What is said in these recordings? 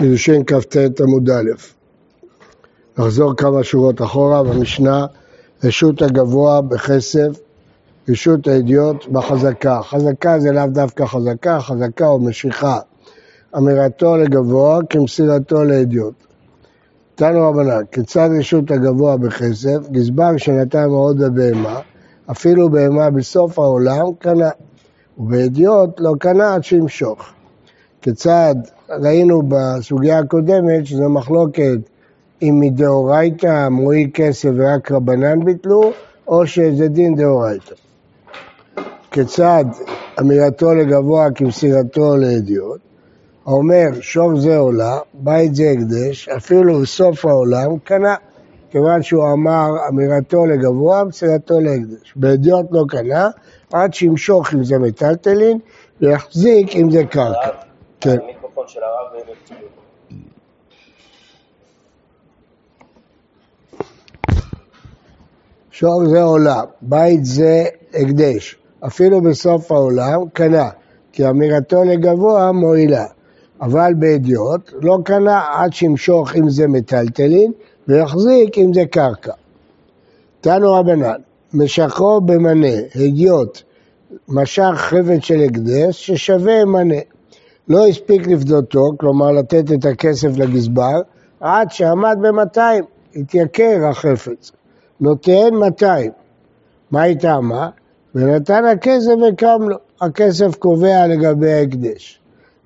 קידושין כ"ט עמוד א'. נחזור כמה שורות אחורה במשנה, רשות הגבוה בכסף, רשות הידיעות בחזקה. חזקה זה לאו דווקא חזקה, חזקה או משיכה. אמירתו לגבוה כמסירתו לידיעות. תנו רבנן, כיצד רשות הגבוה בכסף, גזבר שנתן מאוד בבהמה, אפילו בהמה בסוף העולם קנה, ובידיעות לא קנה עד שימשוך. כיצד ראינו בסוגיה הקודמת שזו מחלוקת אם מדאורייתא אמרוי כסף ורק רבנן ביטלו, או שזה דין דאורייתא. כיצד אמירתו לגבוה כמסירתו לידיעות, האומר שוב זה עולה, בית זה הקדש, אפילו בסוף העולם קנה, כיוון שהוא אמר אמירתו לגבוה, מסירתו להקדש. בידיעות לא קנה, עד שימשוך אם זה מטלטלין, ויחזיק אם זה קרקע. כן. המיקרופון של הרב שור זה עולם, בית זה הקדש, אפילו בסוף העולם קנה, כי אמירתו לגבוה מועילה, אבל באדיוט לא קנה עד שימשוך אם זה מטלטלין ויחזיק אם זה קרקע. תנו רבנן, משכו במנה, הדיוט, משך חפץ של הקדש ששווה מנה. לא הספיק לפדותו, כלומר לתת את הכסף לגזבר, עד שעמד ב-200, התייקר החפץ. נותן 200. מה היא טעמה? ונתן הכסף וקם לו. הכסף קובע לגבי ההקדש.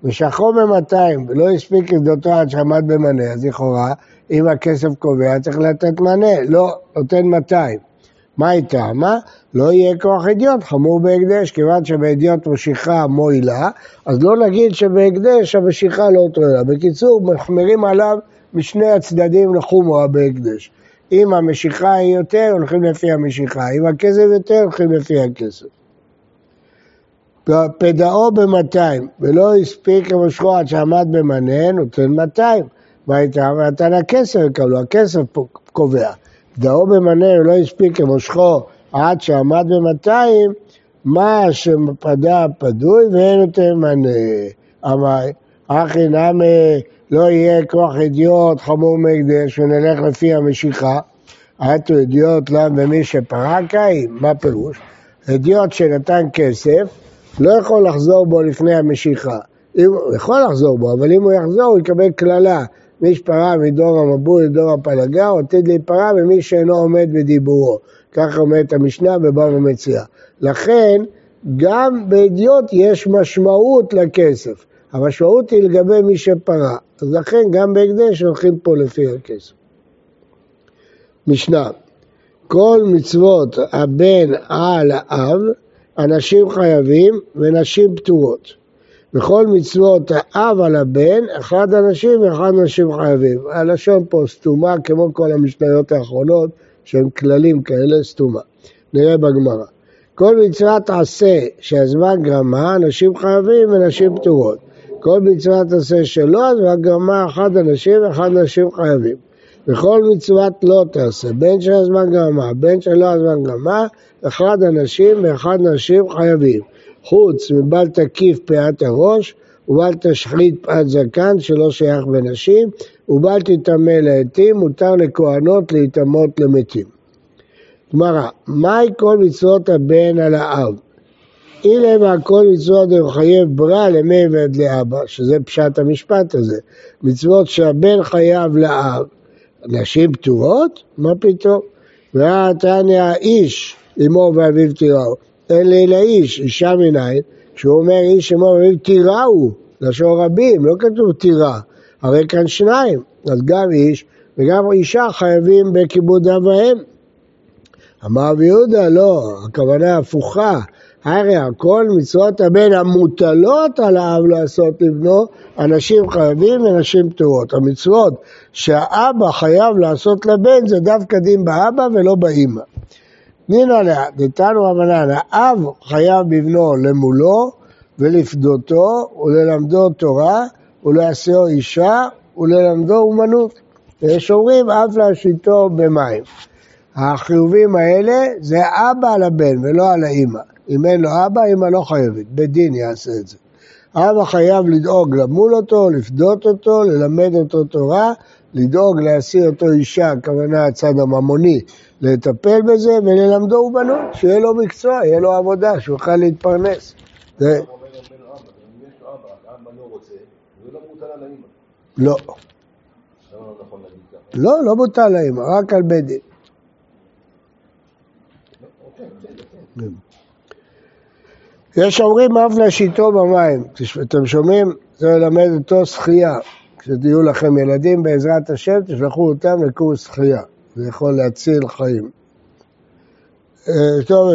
ושכרו ב-200 ולא הספיק לפדותו עד שעמד במנה, אז לכאורה, אם הכסף קובע צריך לתת מנה, לא, נותן 200. מה היא טעמה? לא יהיה כוח אדיוט, חמור בהקדש, כיוון שבהדיוט משיכה מועילה, אז לא נגיד שבהקדש המשיכה לא תועילה. בקיצור, מחמירים עליו משני הצדדים לחומרה בהקדש. אם המשיכה היא יותר, הולכים לפי המשיכה, אם הכסף יותר, הולכים לפי הכסף. פדאו ב-200, ולא הספיק למשכו עד שעמד במנה, נותן 200. מה הייתה? ונתן הכסף יקבלו, הכסף קובע. דאו במנה ולא הספיק למושכו עד שעמד במאתיים, מה שפדה פדוי ואין יותר מנה. אמר, אחי נמי לא יהיה כוח אדיוט חמור מהקדש ונלך לפי המשיכה. עטו אדיוט למה ומי שפרק האם, מה פירוש? אדיוט שנתן כסף לא יכול לחזור בו לפני המשיכה. הוא יכול לחזור בו, אבל אם הוא יחזור הוא יקבל קללה. מי שפרה מדור המבול לדור הפלגה, עתיד להיפרע ממי שאינו עומד בדיבורו. ככה אומרת המשנה בבבא מציאה. לכן, גם באדיוט יש משמעות לכסף. המשמעות היא לגבי מי שפרה. אז לכן גם בהקדש הולכים פה לפי הכסף. משנה, כל מצוות הבן על האב, אנשים חייבים ונשים פטורות. בכל מצוות האב על הבן, אחד אנשים ואחד אנשים חייבים. הלשון פה סתומה, כמו כל המשניות האחרונות, שהם כללים כאלה, סתומה. נראה בגמרא. כל מצוות עשה שהזמן גרמה, אנשים חייבים ונשים פטורות. כל מצוות עשה שלא, הזמן גרמה, אחד אנשים ואחד אנשים חייבים. וכל מצוות לא תעשה, בין שהזמן גרמה, בין שלא הזמן גרמה, אחד אנשים ואחד נשים חייבים. חוץ מבל תקיף פאת הראש, ובל תשחית פאת זקן שלא שייך בנשים, ובל תטמא לעתים, מותר לכהנות להיטמאות למתים. גמרא, מהי כל מצוות הבן על האב? אילמה כל מצוות חייב ברא למי ועד לאבא, שזה פשט המשפט הזה. מצוות שהבן חייב לאב, נשים פטורות? מה פתאום? והתניא האיש, אמו ואביו תיראו. אין לי לאיש, אישה מנין, כשהוא אומר איש אמו ואביו תיראו, לשון רבים, לא כתוב תירא, הרי כאן שניים, אז גם איש וגם אישה חייבים בכיבוד אב ואם. אמר רבי יהודה, לא, הכוונה הפוכה, הרי הכל מצוות הבן המוטלות על האב לעשות לבנו, אנשים חייבים ונשים פטורות. המצוות שהאבא חייב לעשות לבן זה דווקא דין באבא ולא באימא. נינא לאה, דתנו רבנן, האב חייב בבנו למולו ולפדותו וללמדו תורה ולעשהו אישה וללמדו אומנות. ויש אומרים אף להשיתו במים. החיובים האלה זה אבא על הבן ולא על האימא. אם אין לו אבא, אימא לא חייבת, בדין יעשה את זה. האבא חייב לדאוג למול אותו, לפדות אותו, ללמד אותו תורה, לדאוג להשיא אותו אישה, הכוונה הצד הממוני, לטפל בזה וללמדו ובנות, שיהיה לו מקצוע, יהיה לו עבודה, שהוא יוכל להתפרנס. זה... לא. לא, לא מוטל לאמא, רק על בית דין. יש אומרים אף לשיטו במים, אתם שומעים? זה ללמד אותו שחייה. כשתהיו לכם ילדים בעזרת השם, תשלחו אותם לקורס שחייה. זה יכול להציל חיים. אה, טוב.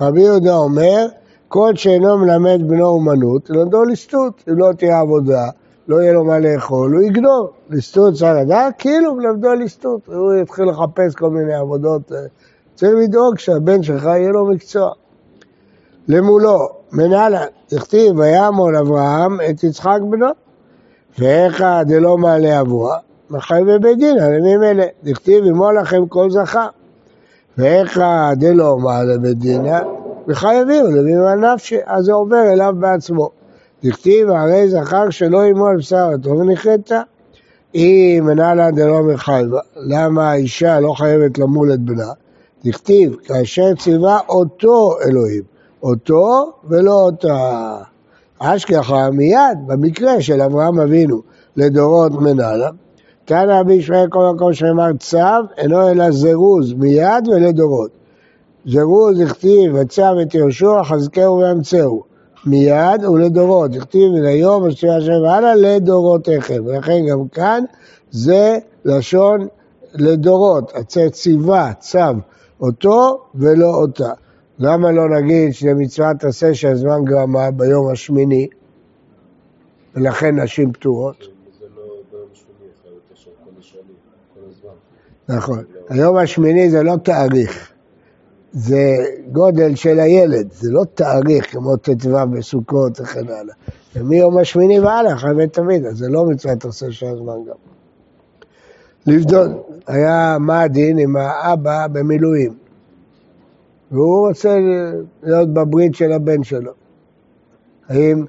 רבי יהודה אומר, כל שאינו מלמד בנו אומנות, למדו ליסטות. אם לא תהיה עבודה, לא יהיה לו מה לאכול, הוא יגנוב. ליסטות צריך לדעת, כאילו מלמדו ליסטות. הוא יתחיל לחפש כל מיני עבודות. אה, צריך לדאוג שהבן שלך יהיה לו מקצוע. למולו, מנהלן, הכתיב ויעמול אברהם את יצחק בנו, ואיכה דלא מעלה אבוה, מחייב בבית דין, הרי ממילא, דכתיב ימול לכם כל זכר. ואיכה דלא מעלה בית דינא, וחייבים לביאים על נפשי, אז זה עובר אליו בעצמו. דכתיב הרי זכר שלא ימו על בשר הטוב ונכרתה. אם מנהלה דלא מחייבה, למה האישה לא חייבת למול את בנה? דכתיב, כאשר ציווה אותו אלוהים, אותו ולא אותה. אשכחה מיד, במקרה של אברהם אבינו, לדורות מנהלה, תנא רבי ישמעאל כל מקום שנאמר צו, אינו אלא זירוז מיד ולדורות. זירוז הכתיב וצו את יהושע, חזקהו ואמצהו. מיד ולדורות. הכתיב מן היום אשר השם והלאה לדורותיכם. ולכן גם כאן זה לשון לדורות. ציווה, צו, אותו ולא אותה. למה לא נגיד שמצוות עשה שהזמן גרמה ביום השמיני, ולכן נשים פטורות? נכון. היום השמיני זה לא תאריך, זה גודל של הילד, זה לא תאריך כמו ט"ו בסוכות וכן הלאה. ומיום השמיני והלאה חייבת תמיד, אז זה לא מצוות עשה של הזמן גם. לבדוק, היה מה הדין עם האבא במילואים. והוא רוצה להיות בברית של הבן שלו. האם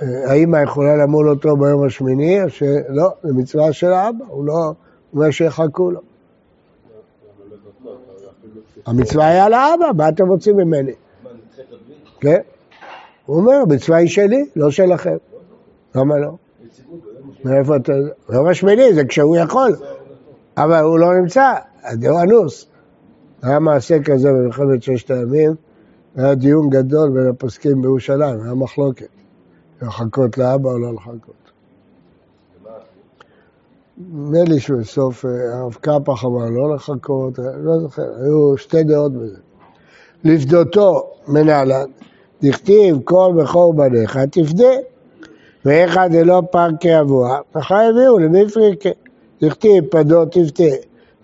האמא יכולה למול אותו ביום השמיני, או שלא, זה מצווה של האבא, הוא לא אומר שיחכו לו. המצווה היה לאבא, מה אתם רוצים ממני? כן. הוא אומר, המצווה היא שלי, לא שלכם. למה לא? מאיפה אתה... יום השמיני זה כשהוא יכול, אבל הוא לא נמצא, הוא אנוס. היה מעשה כזה במלחמת ששת הימים, היה דיון גדול בין הפוסקים בירושלים, היה מחלוקת, לחכות לאבא או לא לחכות. נדמה לי שבסוף אה, הרב קפח אמר לא לחכות, אה, לא זוכר, היו שתי דעות בזה. לפדותו מנהלן, דכתיב כל בכור בניך תפדה, ואיכא דלא פרקי אבוה, וחייביהו למפרקה. דכתיב פדו תפדה.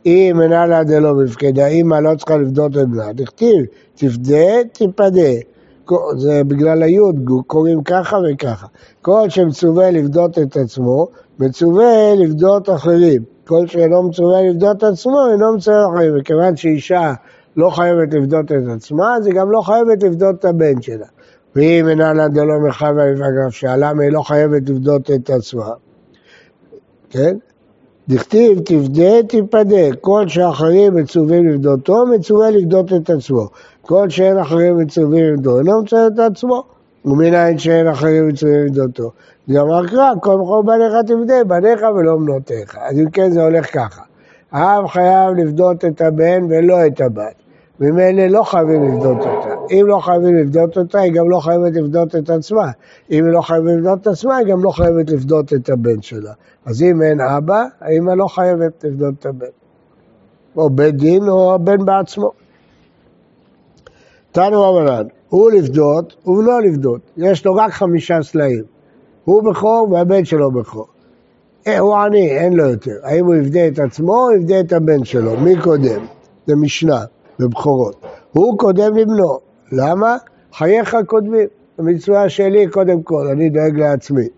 אם אינה לה דלא מפקדה, אמא לא צריכה לפדות את בנה, דכתיב, תפדה, תפדה. זה בגלל היוד, קוראים ככה וככה. כל שמצווה לפדות את עצמו, מצווה לפדות אחרים. כל שאינו מצווה לפדות את עצמו, אינו מצווה אחרים. וכיוון שאישה לא חייבת לפדות את עצמה, אז היא גם לא חייבת לפדות את הבן שלה. ואם אינה לה דלא לפגע נפשה, למה היא לא חייבת לפדות את עצמה? כן? דכתיב תפדה תיפדה, כל שאחרים מצווים לפדותו, מצווה לפדות את עצמו. כל שאין אחרים מצווים לפדותו, אינו מצווה את עצמו. ומנין שאין אחרים מצווים לפדותו. זה אמר קרא, כל מכור בניך תפדה, בניך ולא בנותיך. אז אם כן זה הולך ככה. האב חייב לפדות את הבן ולא את הבת. ממילא לא חייבים לבדות אותה. אם לא חייבים לבדות אותה, היא גם לא חייבת לבדות את עצמה. אם היא לא חייבת לבדות את עצמה, היא גם לא חייבת לבדות את הבן שלה. אז אם אין אבא, האמא לא חייבת לבדות את הבן. או בית דין או הבן בעצמו. תנו רבנן, הוא לבדות ובנו לבדות. יש לו רק חמישה סלעים. הוא בכור והבן שלו בכור. אה, הוא עני, אין לו יותר. האם הוא יבדה את עצמו או יבדה את הבן שלו? מי קודם? זה משנה. בבכורות. הוא קודם לבנו. למה? חייך קודמים. המצווה שלי קודם כל, אני דואג לעצמי.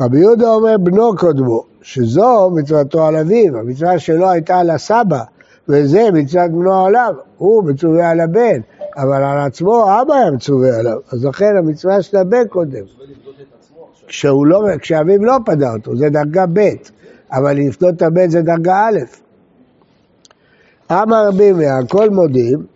רבי יהודה אומר בנו קודמו, שזו מצוותו על אביו, המצווה שלו הייתה על הסבא, וזה מצוות בנו עליו, הוא מצווה על הבן, אבל על עצמו אבא היה מצווה עליו, אז לכן המצווה של הבן קודם. כשהוא לא, כשאביו לא פדה אותו, זה דרגה ב', אבל לפדות את הבן זה דרגה א'. אמר רבי מאיר, הכל מודים,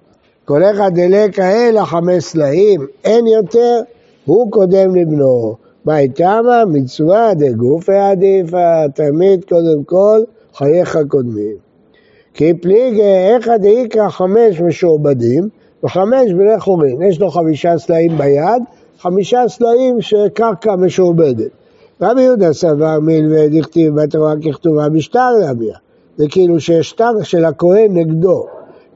כל אחד דלק האלה חמש סלעים, אין יותר, הוא קודם לבנו. מה איתמה? מצווה דגופי עדיפה, תמיד קודם כל חייך קודמים. כי פליגי איכא דאיקרא חמש משועבדים וחמש בני חורין. יש לו חמישה סלעים ביד, חמישה סלעים שקרקע משועבדת. רבי יהודה סבר מלווה דכתיב בתורה ככתובה בשטר להביע. זה כאילו שיש שטר של הכהן נגדו.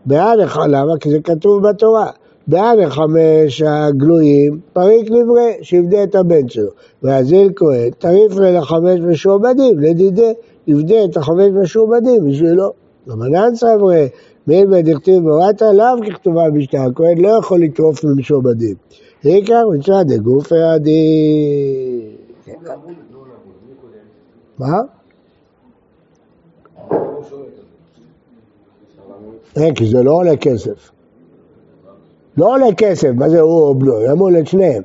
באלף, למה? כי זה כתוב בתורה. באלף חמש הגלויים, פריק נברא, שיבדה את הבן שלו. ואזיל כהן, תריף לחמש משועבדים, לדידי, יבדה את החמש משועבדים בשבילו. רבנן סברי, מילבא דכתיב בורת לאו ככתובה בשטר, הכהן לא יכול לטרוף ממשועבדים. עיקר מצווה דגופי עדי. מה? אין, כי זה לא עולה כסף. לא עולה כסף, מה זה הוא או בנו? ימול את שניהם.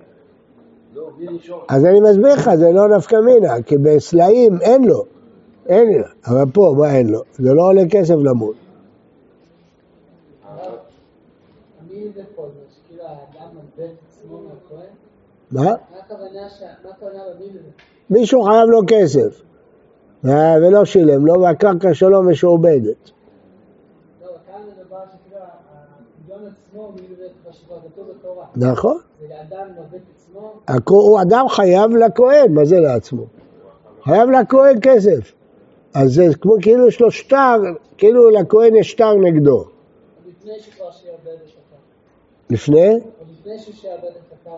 אז אני מסביר לך, זה לא נפקא מינה, כי בסלעים אין לו. אין לו, אבל פה, מה אין לו? זה לא עולה כסף למות. מה? מישהו חייב לו כסף, ולא שילם לו, והקרקע שלו משועבדת. נכון. הוא אדם חייב לכהן, מה זה לעצמו? חייב לכהן כסף. אז זה כמו כאילו יש לו שטר, כאילו לכהן יש שטר נגדו. לפני שכבר שיעבד את הקרקע. לפני? לפני ששיעבד את הקרקע.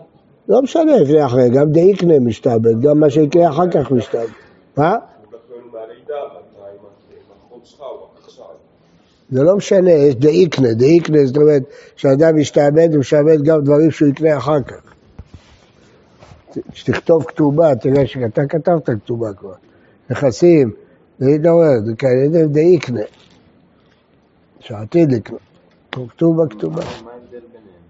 לא משנה, לפני אחרי, גם דאיקנה משתעבד, גם מה שיקרה אחר כך משתעבד. מה? זה לא משנה, יש דאיקנה, דאיקנה זאת אומרת כשאדם משתעבד הוא משעבד גם דברים שהוא יקנה אחר כך. כשתכתוב כתובה, תראה שאתה כתבת כתובה כבר, נכסים, להתעורר, זה כאלה דאיקנה, שעתיד לקנות, כתוב בכתובה. מה ההבדל ביניהם?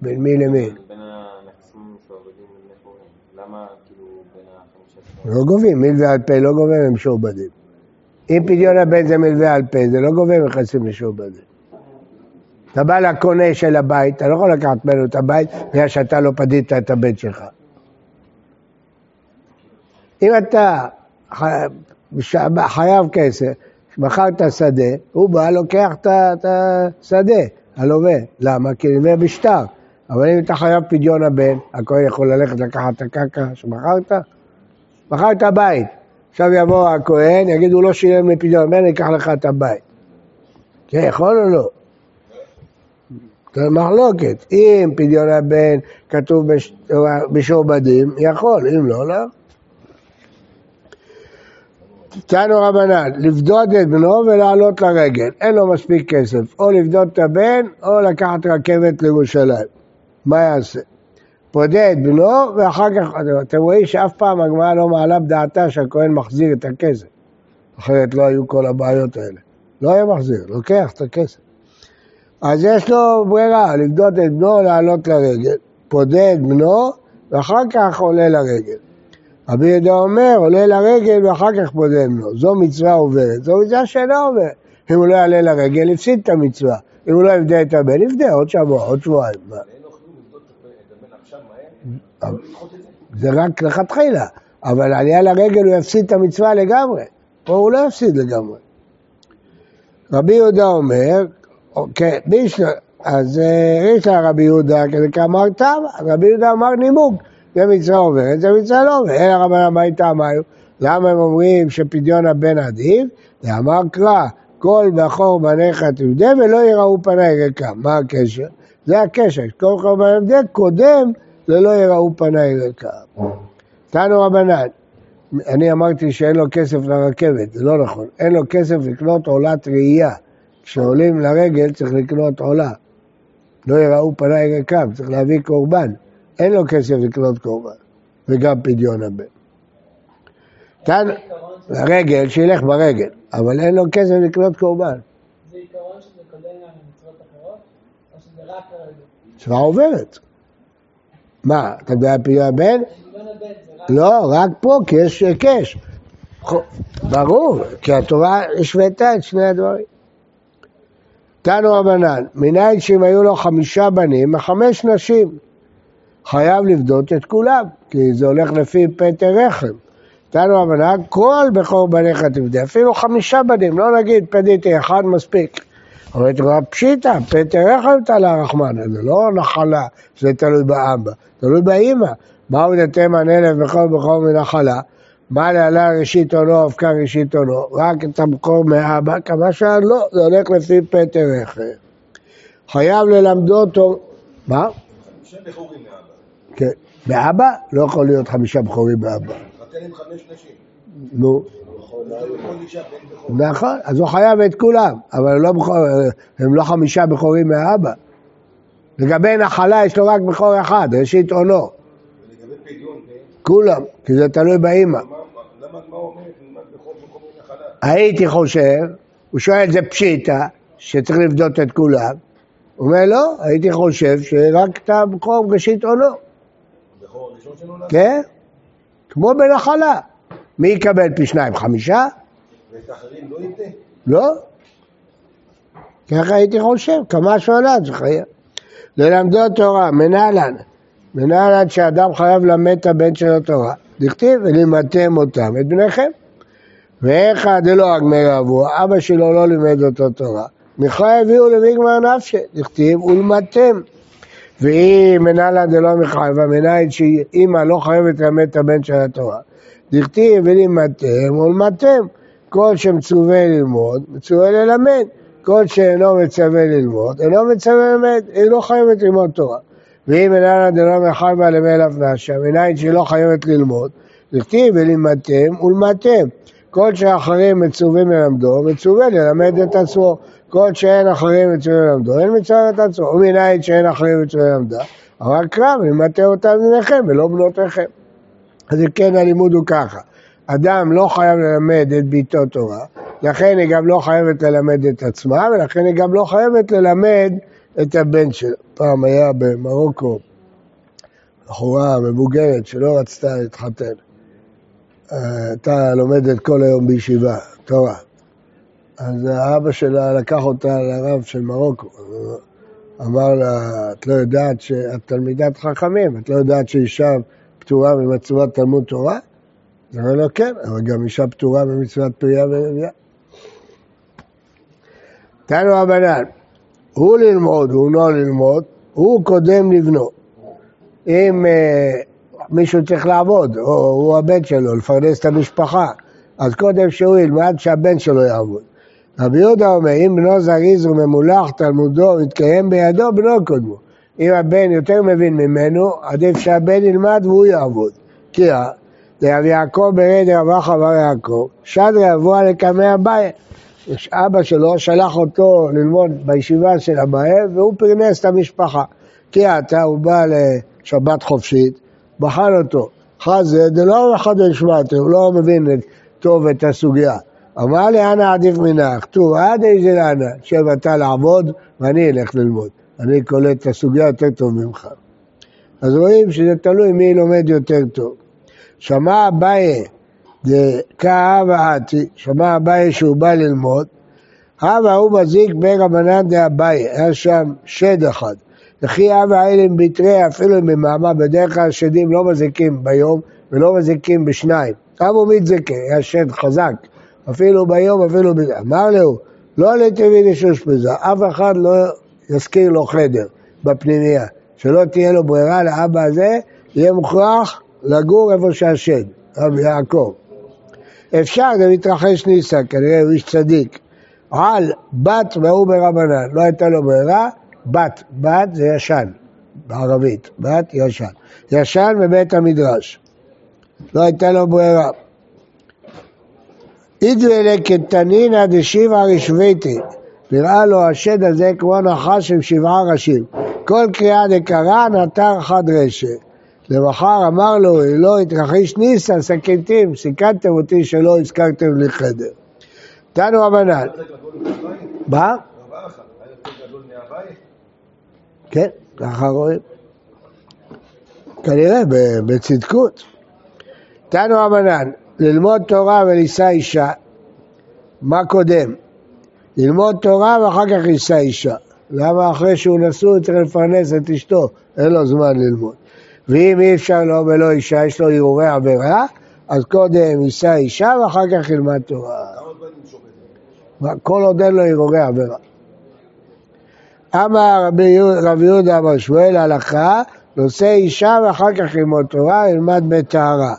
בין מי למי? בין הנכסים משועבדים לבני חורים. למה כאילו בין החמישה... לא גובים, מלווה על פה לא גובים, הם משועבדים. אם פדיון הבן זה מלווה על פה, זה לא גובה נכסים משועבדים. אתה בא לקונה של הבית, אתה לא יכול לקחת ממנו את הבית בגלל שאתה לא פדית את הבן שלך. אם אתה חייב כסף, מכרת שדה, הוא בא, לוקח את השדה, הלווה. למה? כי נלווה בשטר. אבל אם אתה חייב פדיון הבן, הכהן יכול ללכת לקחת את הקרקע שמכרת? מכרת בית. עכשיו יבוא הכהן, יגיד הוא לא שילם לפדיון הבן, אני אקח לך את הבית. כן, יכול או לא? זה מחלוקת. אם פדיון הבן כתוב בשעובדים, יכול, אם לא, לא. תנו רבנן, לפדות את בנו ולעלות לרגל, אין לו מספיק כסף, או לפדות את הבן או לקחת רכבת לירושלים. מה יעשה? פודה את בנו ואחר כך, אתם רואים שאף פעם הגמרא לא מעלה בדעתה שהכהן מחזיר את הכסף, אחרת לא היו כל הבעיות האלה. לא היה מחזיר, לוקח את הכסף. אז יש לו ברירה, לפדות את בנו, לעלות לרגל. פודה את בנו ואחר כך עולה לרגל. רבי יהודה אומר, עולה לרגל ואחר כך פודה ממנו. זו מצווה עוברת, זו מצווה שאינה עוברת. אם הוא לא יעלה לרגל, הפסיד את המצווה. אם הוא לא יפדה את הבן, יפדה עוד שבוע, עוד שבועיים. זה רק לכתחילה, אבל עלייה לרגל הוא יפסיד את המצווה לגמרי. פה הוא לא יפסיד לגמרי. רבי יהודה אומר, אוקיי, אז יש לה רבי יהודה כזה כאמר תם, רבי יהודה אמר נימוק. זה מצווה עוברת, זה מצווה לא עוברת. אלא רבנן מה איתם היו? למה הם אומרים שפדיון הבן עדיף? ואמר קרא, כל בכור בניך תבדה ולא יראו פניי ריקם. מה הקשר? זה הקשר, כל בכור בניך תבדה קודם ללא יראו פניי ריקם. תנו רבנן, אני אמרתי שאין לו כסף לרכבת, זה לא נכון. אין לו כסף לקנות עולת ראייה. כשעולים לרגל צריך לקנות עולה. לא יראו פניי ריקם, צריך להביא קורבן. אין לו כסף לקנות קורבן, וגם פדיון הבן. כאן, הרגל, שילך ברגל, אבל אין לו כסף לקנות קורבן. זה עיקרון שזה קודם למצוות אחרות, או שזה רק הרגל? צבא עוברת. מה, אתה יודע על פדיון הבן? לא, רק פה, כי יש היקש. ברור, כי התורה השוותה את שני הדברים. תנו רבנן, מניין שאם היו לו חמישה בנים, חמש נשים. חייב לבדות את כולם, כי זה הולך לפי פטר רחם. תנו רבנן, כל בכור בניך תבדה, אפילו חמישה בנים, לא נגיד פדיתי אחד מספיק. אבל תורה פשיטא, פטר רחם תלה רחמנא, זה לא נחלה שזה תלוי באבא, תלוי באימא. באו נתם הנלף בכל בכור מנחלה, מה להלה ראשית עונו, אבקה ראשית עונו, רק את המקור מאבא, כמה שעה לא, זה הולך לפי פטר רכב. חייב ללמדו אותו, מה? חמישה בכורים מאבא. כן, מאבא? לא יכול להיות חמישה בכורים מאבא. חתן עם חמש נשים. נו. נכון, אז הוא חייב את כולם, אבל לא הם לא חמישה בכורים מהאבא. לגבי נחלה יש לו רק בכור אחד, ראשית עונו. כולם, כי זה תלוי באימא. הייתי חושב, הוא שואל זה פשיטה, שצריך לבדות את כולם. הוא אומר לא, הייתי חושב שרק את הבכור ראשית עונו. כן, כמו בנחלה. מי יקבל פי שניים? חמישה? ואת האחרים לא ייתן? לא. ככה הייתי חושב, כמה שואלת זה חייב. ללמדו תורה, מנהלן. מנהלן שאדם חייב ללמד את הבן של התורה. דכתיב ולימדתם אותם, את בניכם. ואיך דלא אגמר אבו, אבא שלו לא לימד אותו תורה. מיכאי הביאו למיגמר נפשי, דכתיב ולמדתם. ואם מנהלן דלא מיכאי, והמנהל שאימא לא חייבת ללמד את הבן של התורה. דכתיב ולימדתם ולמדתם. כל שמצווה ללמוד, מצווה ללמד. כל שאינו מצווה ללמוד, אינו מצווה ללמד, היא לא חייבת ללמוד תורה. ואם איננה דלא מחייבה למלאף נשא, מניין שהיא לא חייבת ללמוד, דכתיב ולימדתם ולמדתם. כל שאחרים מצווים ללמדו, מצווה ללמד את עצמו. כל שאין אחרים מצווים ללמדו, אין מצווה את עצמו. ומניין שאין אחרים מצווים ללמדה, אבל קרב, לימדתם אותם בניכם ולא בנותיכם. אז כן הלימוד הוא ככה, אדם לא חייב ללמד את ביתו תורה, לכן היא גם לא חייבת ללמד את עצמה, ולכן היא גם לא חייבת ללמד את הבן שלה. פעם היה במרוקו בחורה מבוגרת שלא רצתה להתחתן. הייתה לומדת כל היום בישיבה, תורה. אז האבא שלה לקח אותה לרב של מרוקו. אמר לה, את לא יודעת שאת תלמידת חכמים, את לא יודעת שאישה פטורה ממצוות תלמוד תורה? אז אמר לו, כן, אבל גם אישה פטורה ממצוות פרייה ורבייה. תנו הבנן, הוא ללמוד, הוא לא ללמוד, הוא קודם לבנו. אם uh, מישהו צריך לעבוד, או הוא הבן שלו, לפרנס את המשפחה, אז קודם שהוא ילמד שהבן שלו יעבוד. רבי יהודה אומר, אם בנו זריז וממולח תלמודו ויתקיים בידו, בנו קודמו. אם הבן יותר מבין ממנו, עדיף שהבן ילמד והוא יעבוד. כי רבי יעקב ברד רבח עבר יעקב, שדרי אבוה לקמי אביי. אבא שלו שלח אותו ללמוד בישיבה של אביי והוא פרנס את המשפחה. כי עתה הוא בא לשבת חופשית, בחן אותו. חזה דלא מחדש שמעתי, הוא לא מבין טוב את הסוגיה. אמר לי, אנא עדיף מנך, טוב, עד איזה לאנה, שב אתה לעבוד ואני אלך ללמוד. אני קולט את הסוגיה יותר טוב ממך. אז רואים שזה תלוי מי לומד יותר טוב. שמע אביי דקאב עתי, שמע אביי שהוא בא ללמוד, הווה הוא מזיק ברבנן דאביי, היה שם שד אחד. וכי הווה אילם בתרי אפילו ממאמה, בדרך כלל שדים לא מזיקים ביום ולא מזיקים בשניים. אבו מתזכה, היה שד חזק, אפילו ביום, אפילו בזה. אמר לו, לא לטבעי לשוש בזה, אף אחד לא יזכיר לו חדר בפנימייה, שלא תהיה לו ברירה לאבא הזה, יהיה מוכרח לגור איפה שהשד, רבי יעקב. אפשר, זה מתרחש ניסה, כנראה הוא איש צדיק. על בת והוא ברבנן, לא הייתה לו ברירה, בת, בת זה ישן, בערבית, בת ישן. ישן בבית המדרש, לא הייתה לו ברירה. אידווה לקטנינא דשיבע רשוויתי, נראה לו השד הזה כמו נחש עם שבעה ראשים. כל קריאה דקרא נטר חד רשא. למחר אמר לו, לא התרחיש ניסה, סכנתים, סיכנתם אותי שלא הזכרתם לי חדר. תנו רבנן. מה? כן, ככה רואים. כנראה בצדקות. תנו רבנן, ללמוד תורה ולישא אישה, מה קודם? ללמוד תורה ואחר כך יישא אישה. למה אחרי שהוא נשוי צריך לפרנס את אשתו, אין לו זמן ללמוד. ואם אי אפשר לו ולא אישה, יש לו הרהורי עבירה, אז קודם יישא אישה ואחר כך ילמד תורה. כל עוד אין לו הרהורי עבירה. אמר רבי יהודה אמר שמואל הלכה, נושא אישה ואחר כך ללמוד תורה, ילמד בטהרה.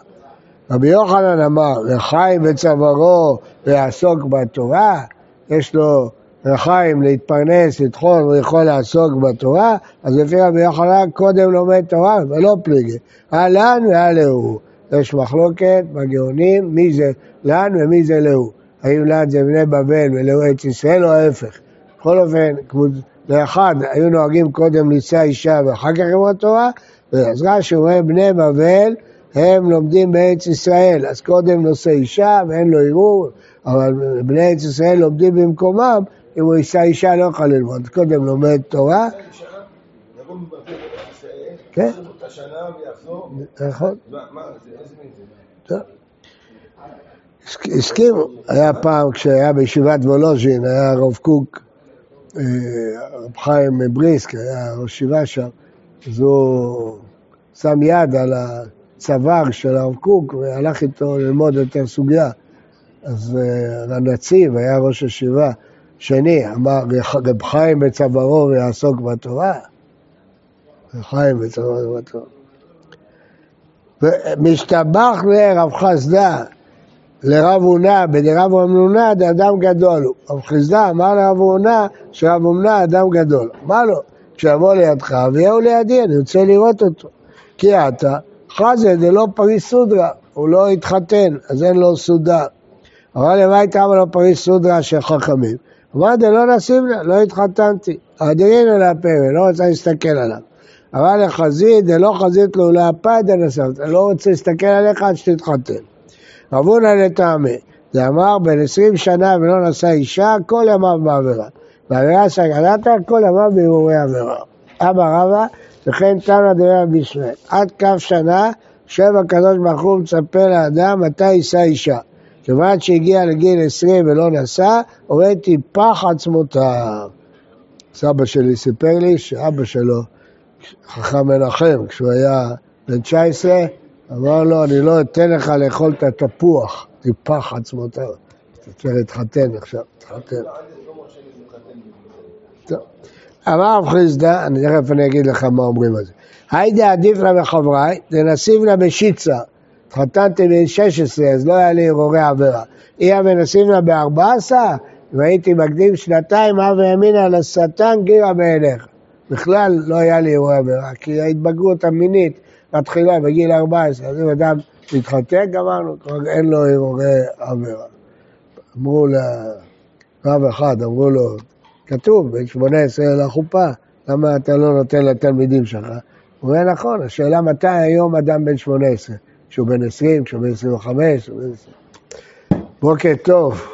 רבי יוחנן אמר, לחיים בצווארו ויעסוק בתורה, יש לו לחיים להתפרנס, לטחון, הוא יכול לעסוק בתורה, אז לפי רבי יוחנן קודם לומד תורה ולא פליגי. הלן והלהו. יש מחלוקת בגאונים מי זה לן ומי זה להו. האם לן זה בני בבל ולהו ארץ ישראל או ההפך. בכל אופן, לאחד היו נוהגים קודם לישא אישה ואחר כך ללמוד תורה, אז רש"י אומר בני בבל הם לומדים בארץ ישראל, אז קודם נושא אישה ואין לו ערעור, אבל בני ארץ ישראל לומדים במקומם, אם הוא יישא אישה לא יכול ללמוד, קודם לומד תורה. כן. נכון. הסכימו, היה פעם כשהיה בישיבת וולוז'ין, היה הרב קוק, אה, רב חיים בריסק, היה ראש ישיבה שם, אז הוא שם יד על ה... צוואר של הרב קוק והלך איתו ללמוד את הסוגיה. אז uh, הנציב היה ראש ישיבה שני, אמר רב חיים בצווארו ויעסוק בתורה. רב חיים בצווארו בתורה. ומשתבח לרב חסדה לרב הונא בדרב אמנונה דאדם גדול הוא. רב חסדה אמר לרב הונא שרב הונא אדם גדול. אמר לו, כשיבוא לידך ויהיו לידי, אני רוצה לראות אותו. כי אתה חזה זה לא פריס סודרה, הוא לא התחתן, אז אין לו סודה. אבל למה הייתה לו פריס סודרה של חכמים? אמר דלא נשים לה, לא התחתנתי. אדירין על הפרא, לא רוצה להסתכל עליו. אבל לחזית, דלא חזית לו להפה דנסבת, לא רוצה להסתכל עליך עד שתתחתן. רבונה לטעמי, זה אמר בן עשרים שנה ולא נשא אישה, כל ימיו בעבירה. בעבירה סגרת, כל ימיו בהרהורי עבירה. אבא רבא וכן תנא דרבי בישראל. עד כף שנה, שב הקדוש ברוך הוא מצפה לאדם מתי יישא אישה. כיוון שהגיע לגיל עשרים ולא נשא, הוריתי פח עצמותיו. סבא שלי סיפר לי שאבא שלו, חכם מנחם, כשהוא היה בן 19, אמר לו, אני לא אתן לך לאכול את התפוח, תיפח עצמותיו. אתה צריך להתחתן עכשיו, תתחתן. אמר רב חיסדא, תכף אני אגיד לך מה אומרים על זה. האי דעדיפנא מחבריי, דנסיבנא בשיתסר. התחתנתי בן 16, אז לא היה לי הרהורי עבירה. אי המנסים לה ב-14, והייתי מקדים שנתיים, אב וימינה לשטן גירה בעיניך. בכלל לא היה לי הרהורי עבירה, כי ההתבגרות המינית מתחילה בגיל 14, אז אם אדם מתחתן, גמרנו, אין לו הרהורי עבירה. אמרו לרב אחד, אמרו לו, כתוב, בן 18 לחופה, למה אתה לא נותן לתלמידים שלך? הוא אומר, נכון, השאלה מתי היום אדם בן 18? כשהוא בן 20, כשהוא בן 25, כשהוא בן 20. בוקר טוב.